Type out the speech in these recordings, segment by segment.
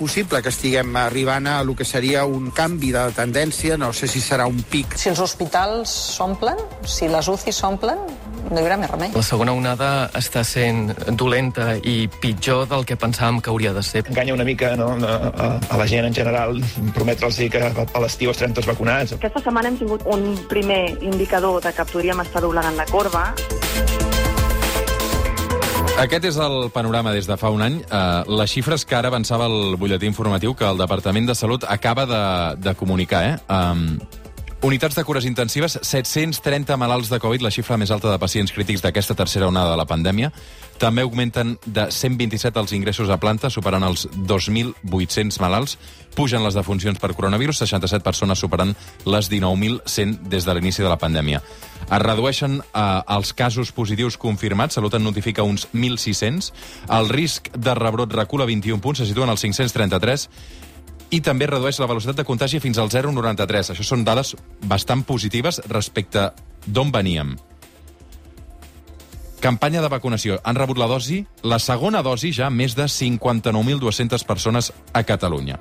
possible que estiguem arribant a el que seria un canvi de tendència, no sé si serà un pic. Si els hospitals s'omplen, si les UCI s'omplen, no hi haurà més remei. La segona onada està sent dolenta i pitjor del que pensàvem que hauria de ser. Enganya una mica no, a, a la gent en general, prometre'ls que a l'estiu estarem tots vacunats. Aquesta setmana hem tingut un primer indicador de que podríem estar doblegant la corba. Aquest és el panorama des de fa un any. Uh, les xifres que ara avançava el butlletí informatiu que el Departament de Salut acaba de, de comunicar. Eh? Um, Unitats de cures intensives, 730 malalts de Covid, la xifra més alta de pacients crítics d'aquesta tercera onada de la pandèmia. També augmenten de 127 els ingressos a planta, superant els 2.800 malalts. Pugen les defuncions per coronavirus, 67 persones superant les 19.100 des de l'inici de la pandèmia. Es redueixen eh, els casos positius confirmats, Salut en notifica uns 1.600. El risc de rebrot recula 21 punts, se situen als 533 i també redueix la velocitat de contagi fins al 0,93. Això són dades bastant positives respecte d'on veníem. Campanya de vacunació. Han rebut la dosi, la segona dosi ja, més de 59.200 persones a Catalunya.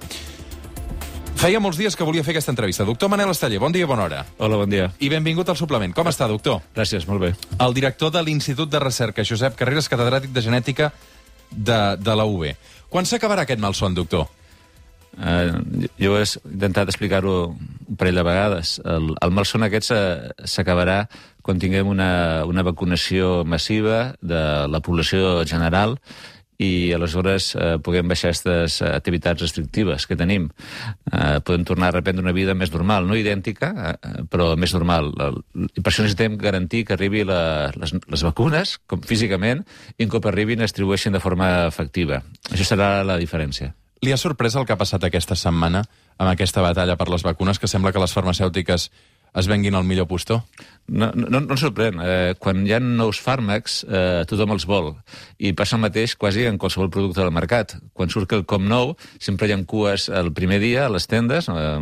Feia molts dies que volia fer aquesta entrevista. Doctor Manel Esteller, bon dia i bona hora. Hola, bon dia. I benvingut al suplement. Com està, doctor? Gràcies, molt bé. El director de l'Institut de Recerca, Josep Carreras, catedràtic de genètica de, de la UB. Quan s'acabarà aquest malson, doctor? Uh, jo he intentat explicar-ho un parell de vegades. El, el malson aquest s'acabarà quan tinguem una, una vacunació massiva de la població general i aleshores eh, puguem baixar aquestes activitats restrictives que tenim. Eh, podem tornar a reprendre una vida més normal, no idèntica, eh, però més normal. I per això necessitem garantir que arribi la, les, les vacunes, com físicament, i un cop arribin es distribueixin de forma efectiva. Això serà la diferència. Li ha sorprès el que ha passat aquesta setmana amb aquesta batalla per les vacunes, que sembla que les farmacèutiques es venguin el millor postó? No, no, no em sorprèn. Eh, quan hi ha nous fàrmacs, eh, tothom els vol. I passa el mateix quasi en qualsevol producte del mercat. Quan surt com nou, sempre hi ha cues el primer dia a les tendes, eh,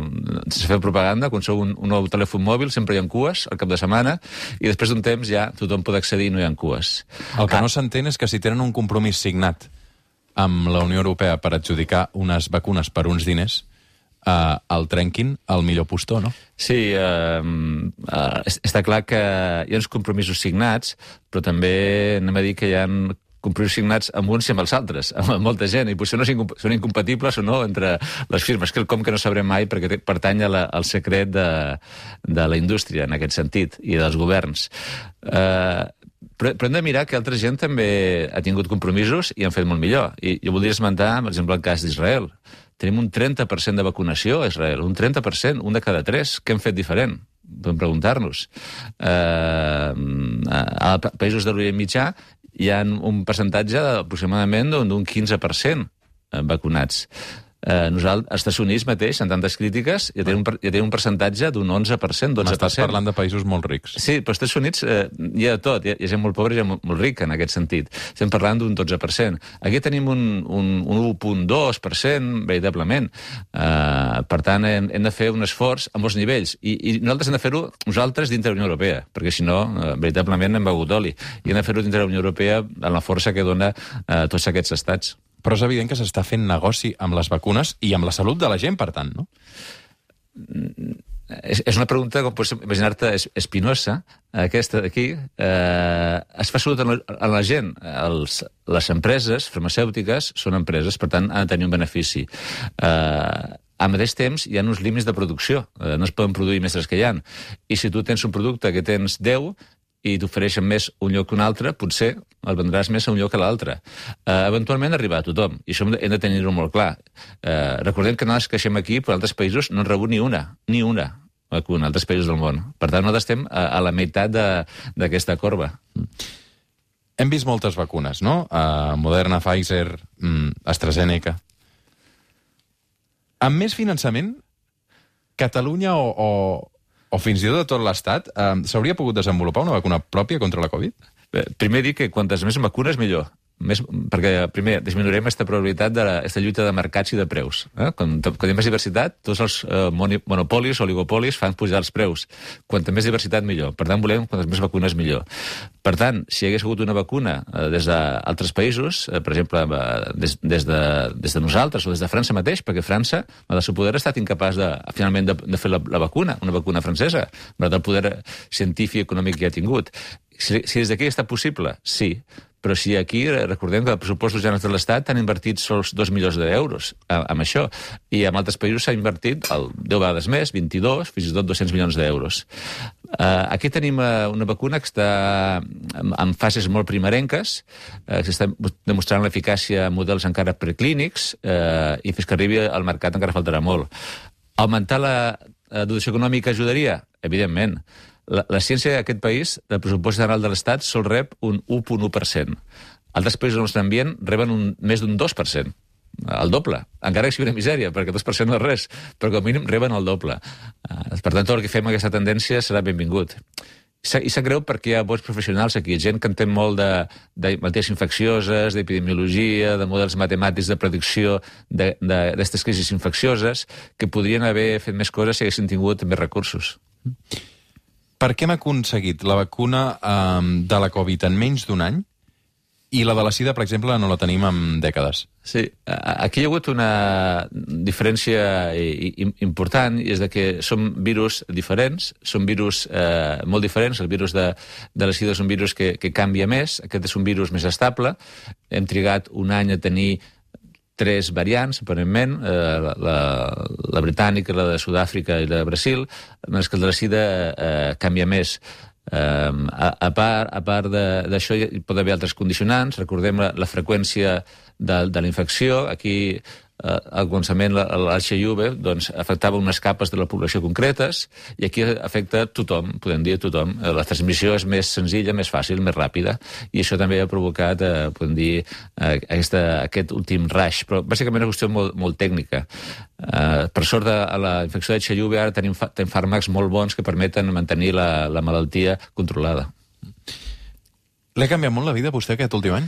se fa propaganda, quan sou un, un nou telèfon mòbil, sempre hi ha cues al cap de setmana, i després d'un temps ja tothom pot accedir i no hi ha cues. El que ah. no s'entén és que si tenen un compromís signat amb la Unió Europea per adjudicar unes vacunes per uns diners, eh, el trenquin al millor postó, no? Sí, eh, eh, està clar que hi ha uns compromisos signats, però també anem a dir que hi ha compromisos signats amb uns i amb els altres, amb molta gent, i potser no són incompatibles o no entre les firmes, que el com que no sabrem mai perquè pertany a la, al secret de, de la indústria, en aquest sentit, i dels governs. Eh, però, però hem de mirar que altra gent també ha tingut compromisos i han fet molt millor. I jo voldria esmentar, per exemple, el cas d'Israel. Tenim un 30% de vacunació a Israel, un 30%, un de cada tres. Què hem fet diferent? Podem preguntar-nos. Eh, a països de l'Orient Mitjà hi ha un percentatge aproximadament d'un 15% vacunats. Eh, nosaltres, als Estats Units mateix, en tantes crítiques, ja tenen un, ja tenen un percentatge d'un 11%, 12%. M'estàs parlant de països molt rics. Sí, però als Estats Units eh, hi ha de tot. Hi ha, hi ha gent molt pobra i gent molt, molt rica, en aquest sentit. Estem parlant d'un 12%. Aquí tenim un, un, un 1.2%, veritablement. Eh, per tant, hem, hem de fer un esforç a molts nivells. I, i nosaltres hem de fer-ho nosaltres dintre de la Unió Europea, perquè si no, eh, veritablement hem begut oli. I hem de fer-ho dintre de la Unió Europea amb la força que dona eh, tots aquests estats però és evident que s'està fent negoci amb les vacunes i amb la salut de la gent, per tant, no? És, és una pregunta, com pots imaginar-te, espinosa, aquesta d'aquí. Eh, es fa salut a la, la gent. Els, les empreses farmacèutiques són empreses, per tant, han de tenir un benefici. Eh, al mateix temps, hi ha uns límits de producció. Eh, no es poden produir més dels que hi ha. I si tu tens un producte que tens 10, i t'ofereixen més un lloc que un altre, potser el vendràs més a un lloc que a l'altre. Uh, eventualment arribar a tothom, i això hem de, tenir-ho molt clar. Uh, recordem que nosaltres queixem aquí, però altres països no han rebut ni una, ni una vacuna, altres països del món. Per tant, nosaltres estem a, a la meitat d'aquesta corba. Hem vist moltes vacunes, no? Uh, Moderna, Pfizer, mm, AstraZeneca. Amb més finançament, Catalunya o, o, o fins i tot de tot l'Estat, eh, s'hauria pogut desenvolupar una vacuna pròpia contra la Covid? Primer dir que quantes més vacunes, millor. Més, perquè, primer, disminuirem aquesta probabilitat d'aquesta lluita de mercats i de preus. Eh? Quan, quan hi ha més diversitat, tots els eh, monopolis o oligopolis fan pujar els preus. Quanta més diversitat, millor. Per tant, volem quantes més vacunes, millor. Per tant, si hi hagués hagut una vacuna eh, des d'altres països, eh, per exemple, eh, des, des, de, des de nosaltres o des de França mateix, perquè França, el seu poder, ha estat incapaç de, finalment de, de fer la, la vacuna, una vacuna francesa, malgrat el poder científic i econòmic que ha tingut. Si, si des d'aquí està possible, sí, però si aquí, recordem que els pressupostos generals de l'Estat han invertit sols 2 milions d'euros amb això, i en altres països s'ha invertit el 10 vegades més, 22, fins i tot 200 milions d'euros. Uh, aquí tenim uh, una vacuna que està en, en fases molt primerenques, uh, que demostrant l'eficàcia en models encara preclínics, uh, i fins que arribi al mercat encara faltarà molt. Augmentar la eh, dotació econòmica ajudaria? Evidentment. La, la ciència d'aquest país, del pressupost general de l'Estat, sol rep un 1,1%. Altres països del nostre ambient reben un, més d'un 2%. El doble, encara que sigui una misèria, perquè 2% no és res, però com a mínim reben el doble. Eh, Per tant, tot el que fem aquesta tendència serà benvingut. I sap- greu perquè hi ha bons professionals aquí, gent que entén molt de, de malalties infeccioses, d'epidemiologia, de models matemàtics de predicció d'aquestes crisis infeccioses, que podrien haver fet més coses si haguessin tingut més recursos. Per què hem aconseguit la vacuna eh, de la Covid en menys d'un any i la de la sida, per exemple, no la tenim en dècades? Sí, aquí hi ha hagut una diferència important, i és de que són virus diferents, són virus eh, molt diferents. El virus de, de la sida és un virus que, que canvia més, aquest és un virus més estable. Hem trigat un any a tenir tres variants, aparentment, eh, la, la, britànica, la de Sud-àfrica i la de Brasil, mentre que el de la sida eh, canvia més. Um, a, a part, a part d'això hi pot haver altres condicionants, recordem la, la freqüència de, de la infecció, aquí eh, al començament la- l'HIV doncs, afectava unes capes de la població concretes i aquí afecta tothom, podem dir tothom. Eh, La transmissió és més senzilla, més fàcil, més ràpida i això també ha provocat, eh, podem dir, eh, aquesta, aquest últim rush, però bàsicament és una qüestió molt, molt tècnica. Eh, per sort de la infecció de HIV ara tenim, fa- tenim fàrmacs molt bons que permeten mantenir la, la malaltia controlada. L'he canviat molt la vida, vostè, aquest últim any?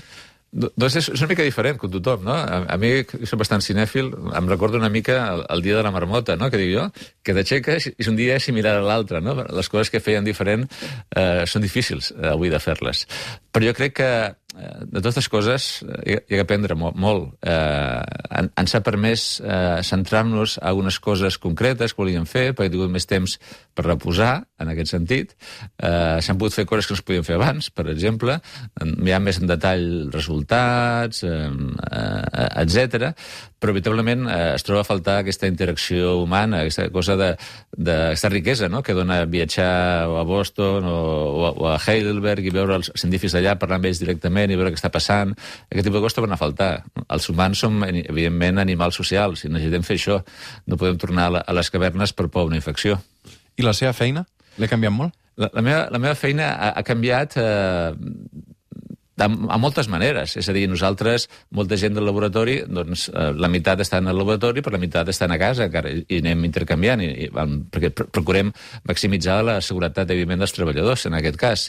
Do- Doncs és, és una mica diferent com tothom, no? A, a mi, que soc bastant cinèfil, em recordo una mica el, el dia de la marmota, no?, que dic jo, que t'aixeques i és un dia similar a l'altre, no? Les coses que feien diferent eh, són difícils eh, avui de fer-les. Però jo crec que de totes coses eh, hi, ha- que aprendre molt. molt. Eh, en, ens ha permès eh, centrar-nos a algunes coses concretes que volíem fer, perquè he tingut més temps per reposar, en aquest sentit. Eh, S'han pogut fer coses que no es podien fer abans, per exemple. En- ha més en detall resultats, eh, eh, etc. Però, veritablement, eh, es troba a faltar aquesta interacció humana, aquesta cosa de, de aquesta riquesa no? que dona viatjar a Boston o, o, a- o a Heidelberg i veure els científics d'allà, parlar amb ells directament i veure què està passant. Aquest tipus de coses troben a faltar. Els humans som, evidentment, animals socials i necessitem fer això. No podem tornar a les cavernes per por a una infecció. I la seva feina? L'he canviat molt? La, la, meva, la meva feina ha, ha canviat eh, de, a moltes maneres. És a dir, nosaltres, molta gent del laboratori, doncs eh, la meitat està en el laboratori, però la meitat estan a casa, encara, i, anem intercanviant, i, i, perquè pr procurem maximitzar la seguretat, evidentment, dels treballadors, en aquest cas.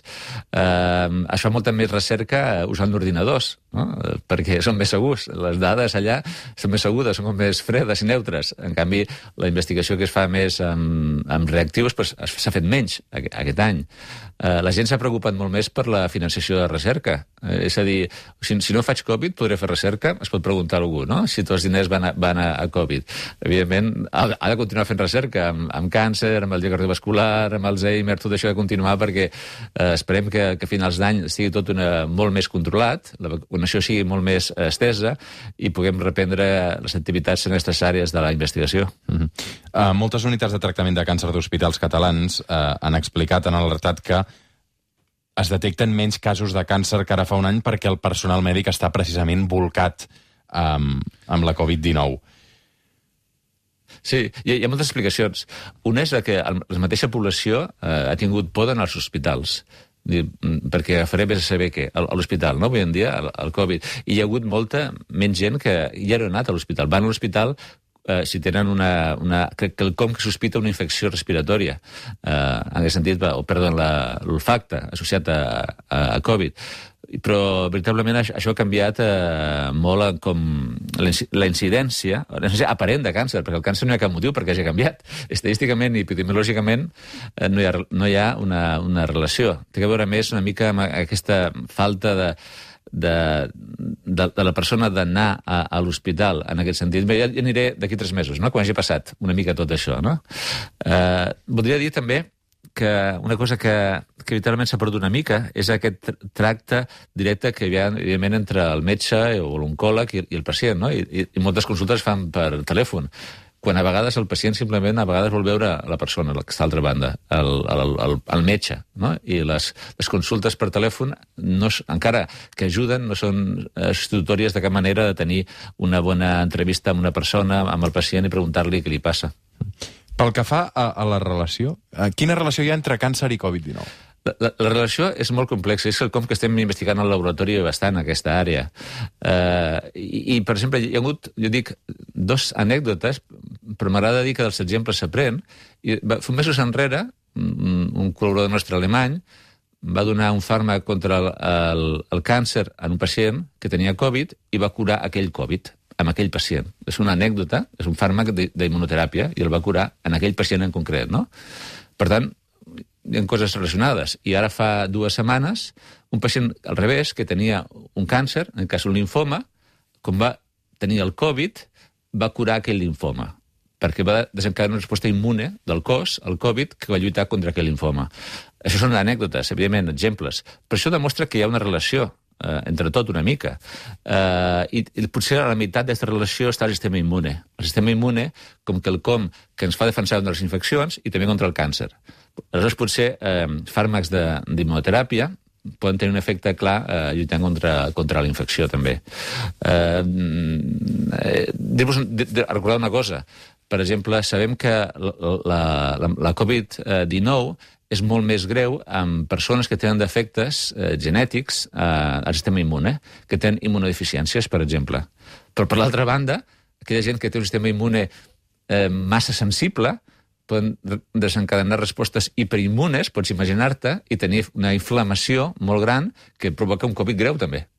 Eh, es fa molta més recerca usant ordinadors, no? Eh, perquè són més segurs. Les dades allà són més segudes, són més fredes i neutres. En canvi, la investigació que es fa més amb, amb reactius pues, s'ha fet menys aqu- aquest any. Eh, la gent s'ha preocupat molt més per la financiació de recerca. Eh, és a dir, si, si no faig Covid, podré fer recerca? Es pot preguntar algú, no?, si tots els diners van a, van a, a Covid. Evidentment, ha, ha de continuar fent recerca amb, amb càncer, amb el dia cardiovascular, amb Alzheimer, tot això ha de continuar perquè eh, esperem que, que a finals d'any estigui tot una, molt més controlat, la vacunació sigui molt més estesa i puguem reprendre les activitats necessàries de la investigació. Mm -hmm. uh, moltes unitats de tractament de càncer d'hospitals catalans uh, han explicat, han alertat que es detecten menys casos de càncer que ara fa un any perquè el personal mèdic està precisament volcat um, amb la Covid-19. Sí, hi ha, hi ha moltes explicacions. Una és que la mateixa població eh, ha tingut por d'anar als hospitals mm, perquè agafaré vés a saber què, a l'hospital, no? Avui en dia, el, el Covid. I hi ha hagut molta menys gent que ja no ha anat a l'hospital. Van a l'hospital eh, si tenen una, una, crec que sospita una infecció respiratòria, eh, en aquest sentit, o perdó, la- l'olfacte associat a, a, a Covid. Però, veritablement, això, això ha canviat eh, molt com la incidència, la incidència aparent de càncer, perquè el càncer no hi ha cap motiu perquè hagi canviat. Estadísticament i epidemiològicament eh, no hi ha, no hi ha una, una relació. Té a veure més una mica amb aquesta falta de, de, de, de la persona d'anar a, a l'hospital en aquest sentit. Bé, ja, aniré d'aquí tres mesos, no? quan hagi passat una mica tot això. No? Eh, voldria dir també que una cosa que, que literalment s'ha perdut una mica és aquest tr- tracte directe que hi ha, evidentment, entre el metge o l'oncòleg i, i el pacient, no? I, i, i moltes consultes es fan per telèfon quan a vegades el pacient simplement a vegades vol veure la persona, la que està a l'altra banda, el, el, el, el metge, no? I les, les consultes per telèfon, no, encara que ajuden, no són substitutòries de cap manera de tenir una bona entrevista amb una persona, amb el pacient i preguntar-li què li passa. Pel que fa a, a la relació, eh, quina relació hi ha entre càncer i Covid-19? La, la, la relació és molt complexa, és quelcom que estem investigant al laboratori bastant, aquesta àrea. Uh, i, I, per exemple, hi ha hagut, jo dic, dos anècdotes, però m'agrada dir que dels exemples s'aprèn. I va, fa mesos enrere, un, col·laborador nostre alemany va donar un fàrmac contra el, el, el càncer en un pacient que tenia Covid i va curar aquell Covid amb aquell pacient. És una anècdota, és un fàrmac d'immunoteràpia i el va curar en aquell pacient en concret, no? Per tant, hi ha coses relacionades. I ara fa dues setmanes, un pacient al revés, que tenia un càncer, en cas un linfoma, com va tenir el Covid, va curar aquell linfoma perquè va desencadenar una resposta immune del cos, al Covid, que va lluitar contra aquell linfoma. Això són anècdotes, evidentment, exemples. Però això demostra que hi ha una relació eh, entre tot una mica. Eh, i, I potser a la meitat d'aquesta relació està el sistema immune. El sistema immune com que el com que ens fa defensar contra les infeccions i també contra el càncer. Aleshores, potser eh, fàrmacs d'immunoteràpia poden tenir un efecte clar eh, lluitant contra, contra la infecció, també. Eh, eh, recordar una cosa. Per exemple, sabem que la, la, la, la Covid-19 és molt més greu amb persones que tenen defectes eh, genètics eh, al sistema immune, que tenen immunodeficiències, per exemple. Però, per l'altra banda, aquella gent que té un sistema immune eh, massa sensible poden desencadenar respostes hiperimmunes, pots imaginar-te, i tenir una inflamació molt gran que provoca un Covid greu, també.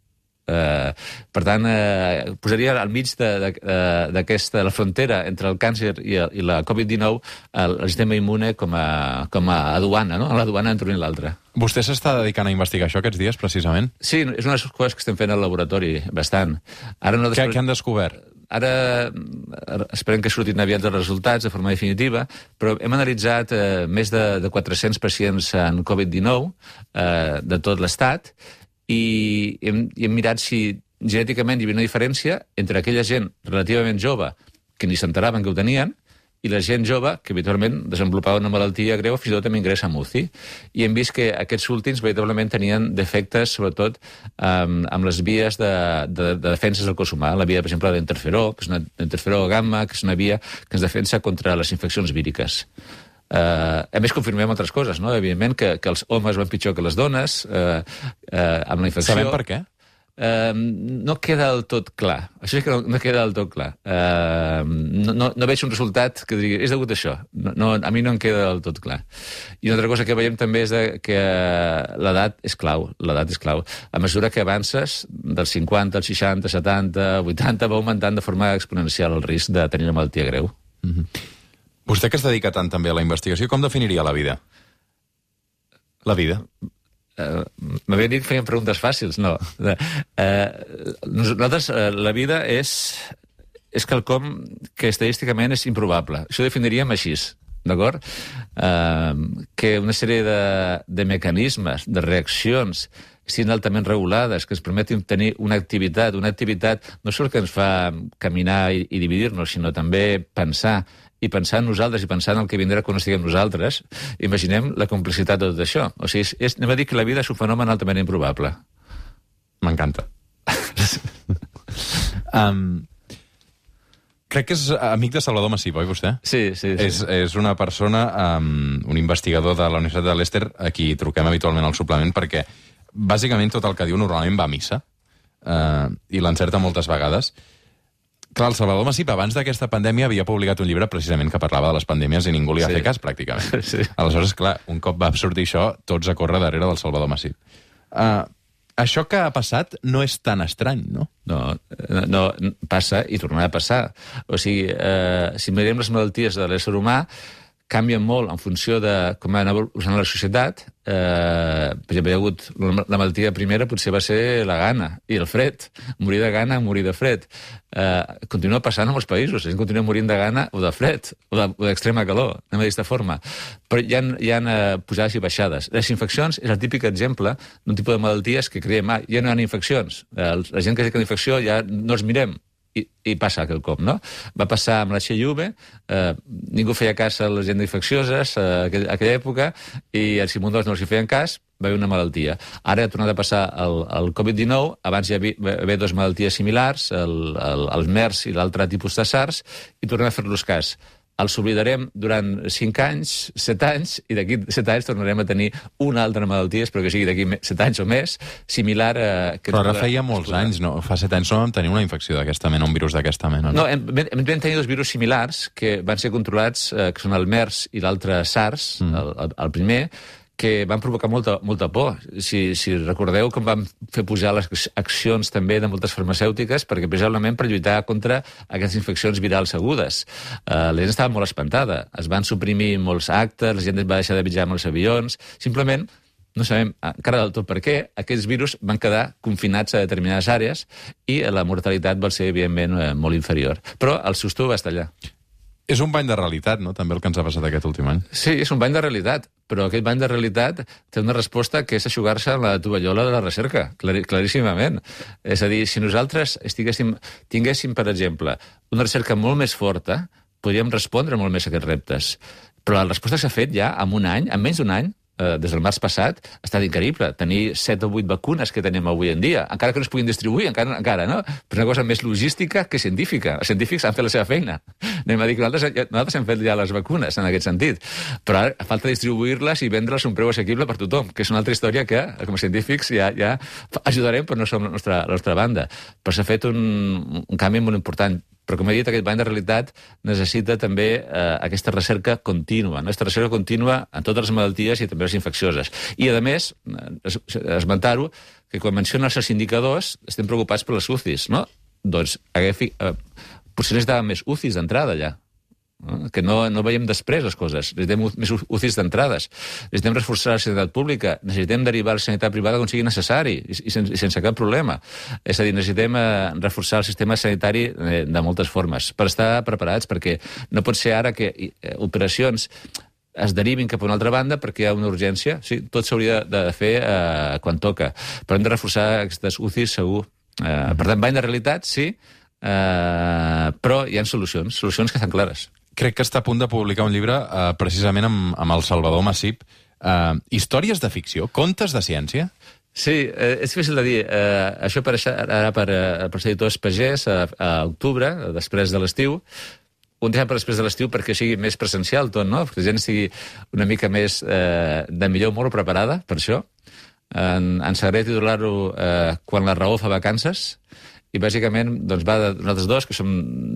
Eh, per tant, eh, posaria al mig d'aquesta, la frontera entre el càncer i, el, i la Covid-19 el, el sistema immune com a, com a aduana, no? a l'aduana entre un i l'altre. Vostè s'està dedicant a investigar això aquests dies, precisament? Sí, és una de les coses que estem fent al laboratori, bastant. Ara no Què, què han descobert? Ara esperem que surtin aviat els resultats de forma definitiva, però hem analitzat eh, més de, de 400 pacients en Covid-19 eh, de tot l'estat i hem, i hem mirat si genèticament hi havia una diferència entre aquella gent relativament jove que ni s'enteraven que ho tenien i la gent jove que habitualment desenvolupava una malaltia greu fins i tot també ingressa en UCI. I hem vist que aquests últims veritablement tenien defectes, sobretot um, amb les vies de, de, de defenses del cos humà. La via, per exemple, d'interferó, que és una interferó gamma, que és una via que ens defensa contra les infeccions víriques. Uh, a més, confirmem altres coses, no? Evidentment que, que els homes van pitjor que les dones uh, uh, amb la infecció. Sabem per què? Uh, no queda del tot clar. Això és que no, no queda del tot clar. Uh, no, no, no veig un resultat que digui, és degut a això. No, no, a mi no em queda del tot clar. I una altra cosa que veiem també és de, que l'edat és clau. L'edat és clau. A mesura que avances, dels 50 als 60, 70, 80, va augmentant de forma exponencial el risc de tenir una malaltia greu. Vostè que es dedica tant també a la investigació, com definiria la vida? La vida. Uh, M'havia dit que feien preguntes fàcils, no. Uh, nosaltres, uh, la vida és, és quelcom que estadísticament és improbable. Això ho definiríem així, d'acord? Uh, que una sèrie de, de mecanismes, de reaccions, siguin altament regulades, que ens permetin tenir una activitat, una activitat no sols que ens fa caminar i, i dividir-nos, sinó també pensar, i pensar en nosaltres i pensar en el que vindrà quan estiguem nosaltres, imaginem la complexitat de tot això. O sigui, és, és, anem a dir que la vida és un fenomen altament improbable. M'encanta. um, crec que és amic de Salvador Massip, oi, vostè? Sí, sí, sí. És, és una persona, um, un investigador de la Universitat de Leicester, a qui truquem habitualment al suplement, perquè bàsicament tot el que diu normalment va a missa, uh, i l'encerta moltes vegades. Clar, el Salvador Massip, abans d'aquesta pandèmia, havia publicat un llibre precisament que parlava de les pandèmies i ningú li ha Sí. fet cas, pràcticament. Sí. Aleshores, clar, un cop va sortir això, tots a córrer darrere del Salvador Massip. Uh, això que ha passat no és tan estrany, no? No, no, passa i tornarà a passar. O sigui, eh, si mirem les malalties de l'ésser humà, canvien molt en funció de com ha evolucionant la societat. Eh, per exemple, hi ha hagut... La malaltia primera potser va ser la gana i el fred. Morir de gana, morir de fred. Eh, continua passant en molts països. La continua morint de gana o de fred, o de- d'extrema calor, anem a d'aquesta forma. Però hi ha, hi ha eh, pujades i baixades. Les infeccions és el típic exemple d'un tipus de malalties que creiem, ah, ja no hi ha infeccions. Eh, la gent que té infecció ja no els mirem i, i passa aquell cop, no? Va passar amb la HIV, eh, ningú feia cas a les gent infeccioses a aquell, aquella època, i als immundos no els hi feien cas, va haver una malaltia. Ara ha tornat a passar el, el Covid-19, abans hi havia, va dues malalties similars, el, el, el MERS i l'altre tipus de SARS, i tornem a fer-los cas els oblidarem durant 5 anys, 7 anys, i d'aquí 7 anys tornarem a tenir una altra malaltia, espero que sigui d'aquí 7 anys o més, similar a... Que Però ara podrà- feia molts anys, no? Fa set anys no vam tenir una infecció d'aquesta mena, un virus d'aquesta mena. No, hem, hem, hem tenir dos virus similars que van ser controlats, eh, que són el MERS i l'altre SARS, mm. el, el, el primer, que van provocar molta, molta por. Si, si recordeu com van fer pujar les accions també de moltes farmacèutiques, perquè precisament per lluitar contra aquestes infeccions virals agudes. Uh, la gent estava molt espantada. Es van suprimir molts actes, la gent va deixar de viatjar els avions. Simplement no sabem encara del tot per què, aquests virus van quedar confinats a determinades àrees i la mortalitat va ser, evidentment, eh, molt inferior. Però el susto va estar allà. És un bany de realitat, no?, també el que ens ha passat aquest últim any. Sí, és un bany de realitat, però aquest bany de realitat té una resposta que és aixugar-se la tovallola de la recerca, clar, claríssimament. És a dir, si nosaltres estiguéssim, tinguéssim, per exemple, una recerca molt més forta, podríem respondre molt més a aquests reptes. Però la resposta s'ha fet ja en un any, en menys d'un any, eh, des del març passat, ha estat increïble. Tenir 7 o 8 vacunes que tenim avui en dia, encara que no es puguin distribuir, encara, encara no? Però una cosa més logística que científica. Els científics han fet la seva feina. Anem a dir que nosaltres, ja- nosaltres hem fet ja les vacunes en aquest sentit. Però ara falta distribuir-les i vendre-les un preu assequible per tothom, que és una altra història que, com a científics, ja, ja ajudarem, però no som la nostra, la nostra banda. Però s'ha fet un, un canvi molt important però, com he dit, aquest bany de realitat necessita també eh, aquesta recerca contínua, no? aquesta recerca contínua en totes les malalties i també les infeccioses. I, a més, eh, es- esmentar-ho, que quan menciona els indicadors estem preocupats per les UCIs, no? Doncs agafi, eh, potser necessitàvem més UCIs d'entrada, allà. No? Que no, no veiem després les coses. Necessitem més UCIs d'entrades. Necessitem reforçar la sanitat pública. Necessitem derivar la sanitat privada quan sigui necessari i, i, sense, i sense cap problema. És a dir, necessitem eh, reforçar el sistema sanitari eh, de moltes formes per estar preparats, perquè no pot ser ara que eh, operacions es derivin cap a una altra banda perquè hi ha una urgència. Sí, tot s'hauria de, de fer eh, quan toca. Però hem de reforçar aquestes UCIs segur. Eh, per tant, bany de realitat, sí, eh, però hi ha solucions, solucions que estan clares. Crec que està a punt de publicar un llibre eh, precisament amb, amb el Salvador Massip. Eh, històries de ficció, contes de ciència? Sí, eh, és difícil de dir. Eh, això apareixerà ara per, eh, per editors Pagès a, a octubre, després de l'estiu. Un dia per després de l'estiu perquè sigui més presencial tot, no? Que la gent sigui una mica més eh, de millor molt preparada per això. En, en sabré titular-ho eh, Quan la raó fa vacances, i bàsicament doncs, va de nosaltres dos, que som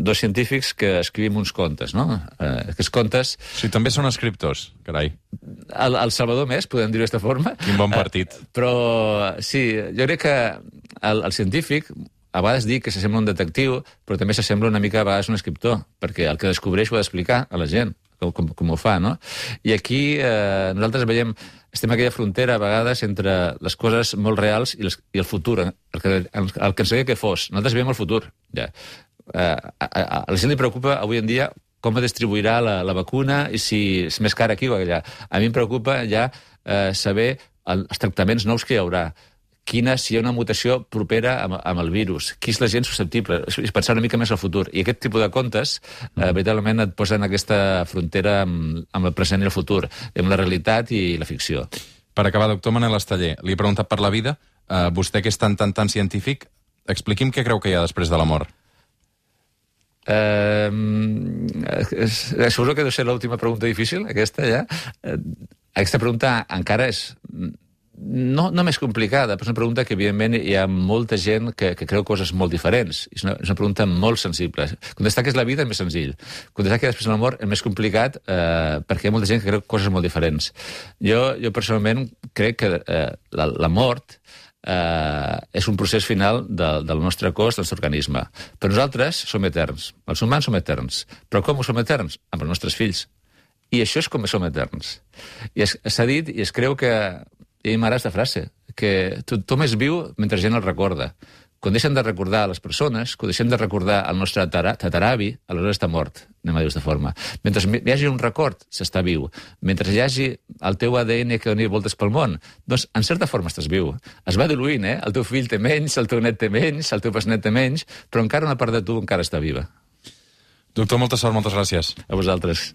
dos científics que escrivim uns contes, no? Eh, aquests contes... Sí, també són escriptors, carai. El, el Salvador més, podem dir-ho d'aquesta forma. Quin bon partit. Eh, però, sí, jo crec que el, el científic a vegades dic que s'assembla un detectiu, però també s'assembla una mica a vegades un escriptor, perquè el que descobreix ho ha d'explicar a la gent, com, com, ho fa, no? I aquí eh, nosaltres veiem, estem aquella frontera a vegades entre les coses molt reals i, les, i el futur, eh? el que, el, el que ens que fos. Nosaltres veiem el futur, ja. Eh, a, a, a la gent li preocupa avui en dia com es distribuirà la, la vacuna i si és més cara aquí o allà. A mi em preocupa ja eh, saber el, els tractaments nous que hi haurà quina, si hi ha una mutació propera amb, amb el virus, qui és la gent susceptible, és pensar una mica més al futur. I aquest tipus de contes, eh, veritablement, et posen en aquesta frontera amb, amb el present i el futur, amb la realitat i la ficció. Per acabar, doctor Manel Esteller, li he preguntat per la vida. Uh, vostè, que és tan, tan, tan científic, expliqui'm què creu que hi ha després de la mort. Eh, suposo que deu ser l'última pregunta difícil, aquesta ja. Eh, aquesta pregunta encara és no, no més complicada, però és una pregunta que, evidentment, hi ha molta gent que, que creu coses molt diferents. És una, és una pregunta molt sensible. Contestar que és la vida és més senzill. Contestar que després de la mort és més complicat eh, perquè hi ha molta gent que creu coses molt diferents. Jo, jo personalment, crec que eh, la, la mort eh, és un procés final de, del nostre cos, del nostre organisme. Però nosaltres som eterns. Els humans som eterns. Però com som eterns? Amb els nostres fills. I això és com som eterns. I s'ha dit i es creu que i m'agrada aquesta frase, que tothom és viu mentre gent el recorda. Quan deixen de recordar les persones, quan deixem de recordar el nostre tataravi, aleshores està mort, anem a dir-ho forma. Mentre hi hagi un record, s'està viu. Mentre hi hagi el teu ADN que doni voltes pel món, doncs, en certa forma estàs viu. Es va diluint, eh? El teu fill té menys, el teu net té menys, el teu besnet té menys, però encara una part de tu encara està viva. Doctor, molta sort, moltes gràcies. A vosaltres.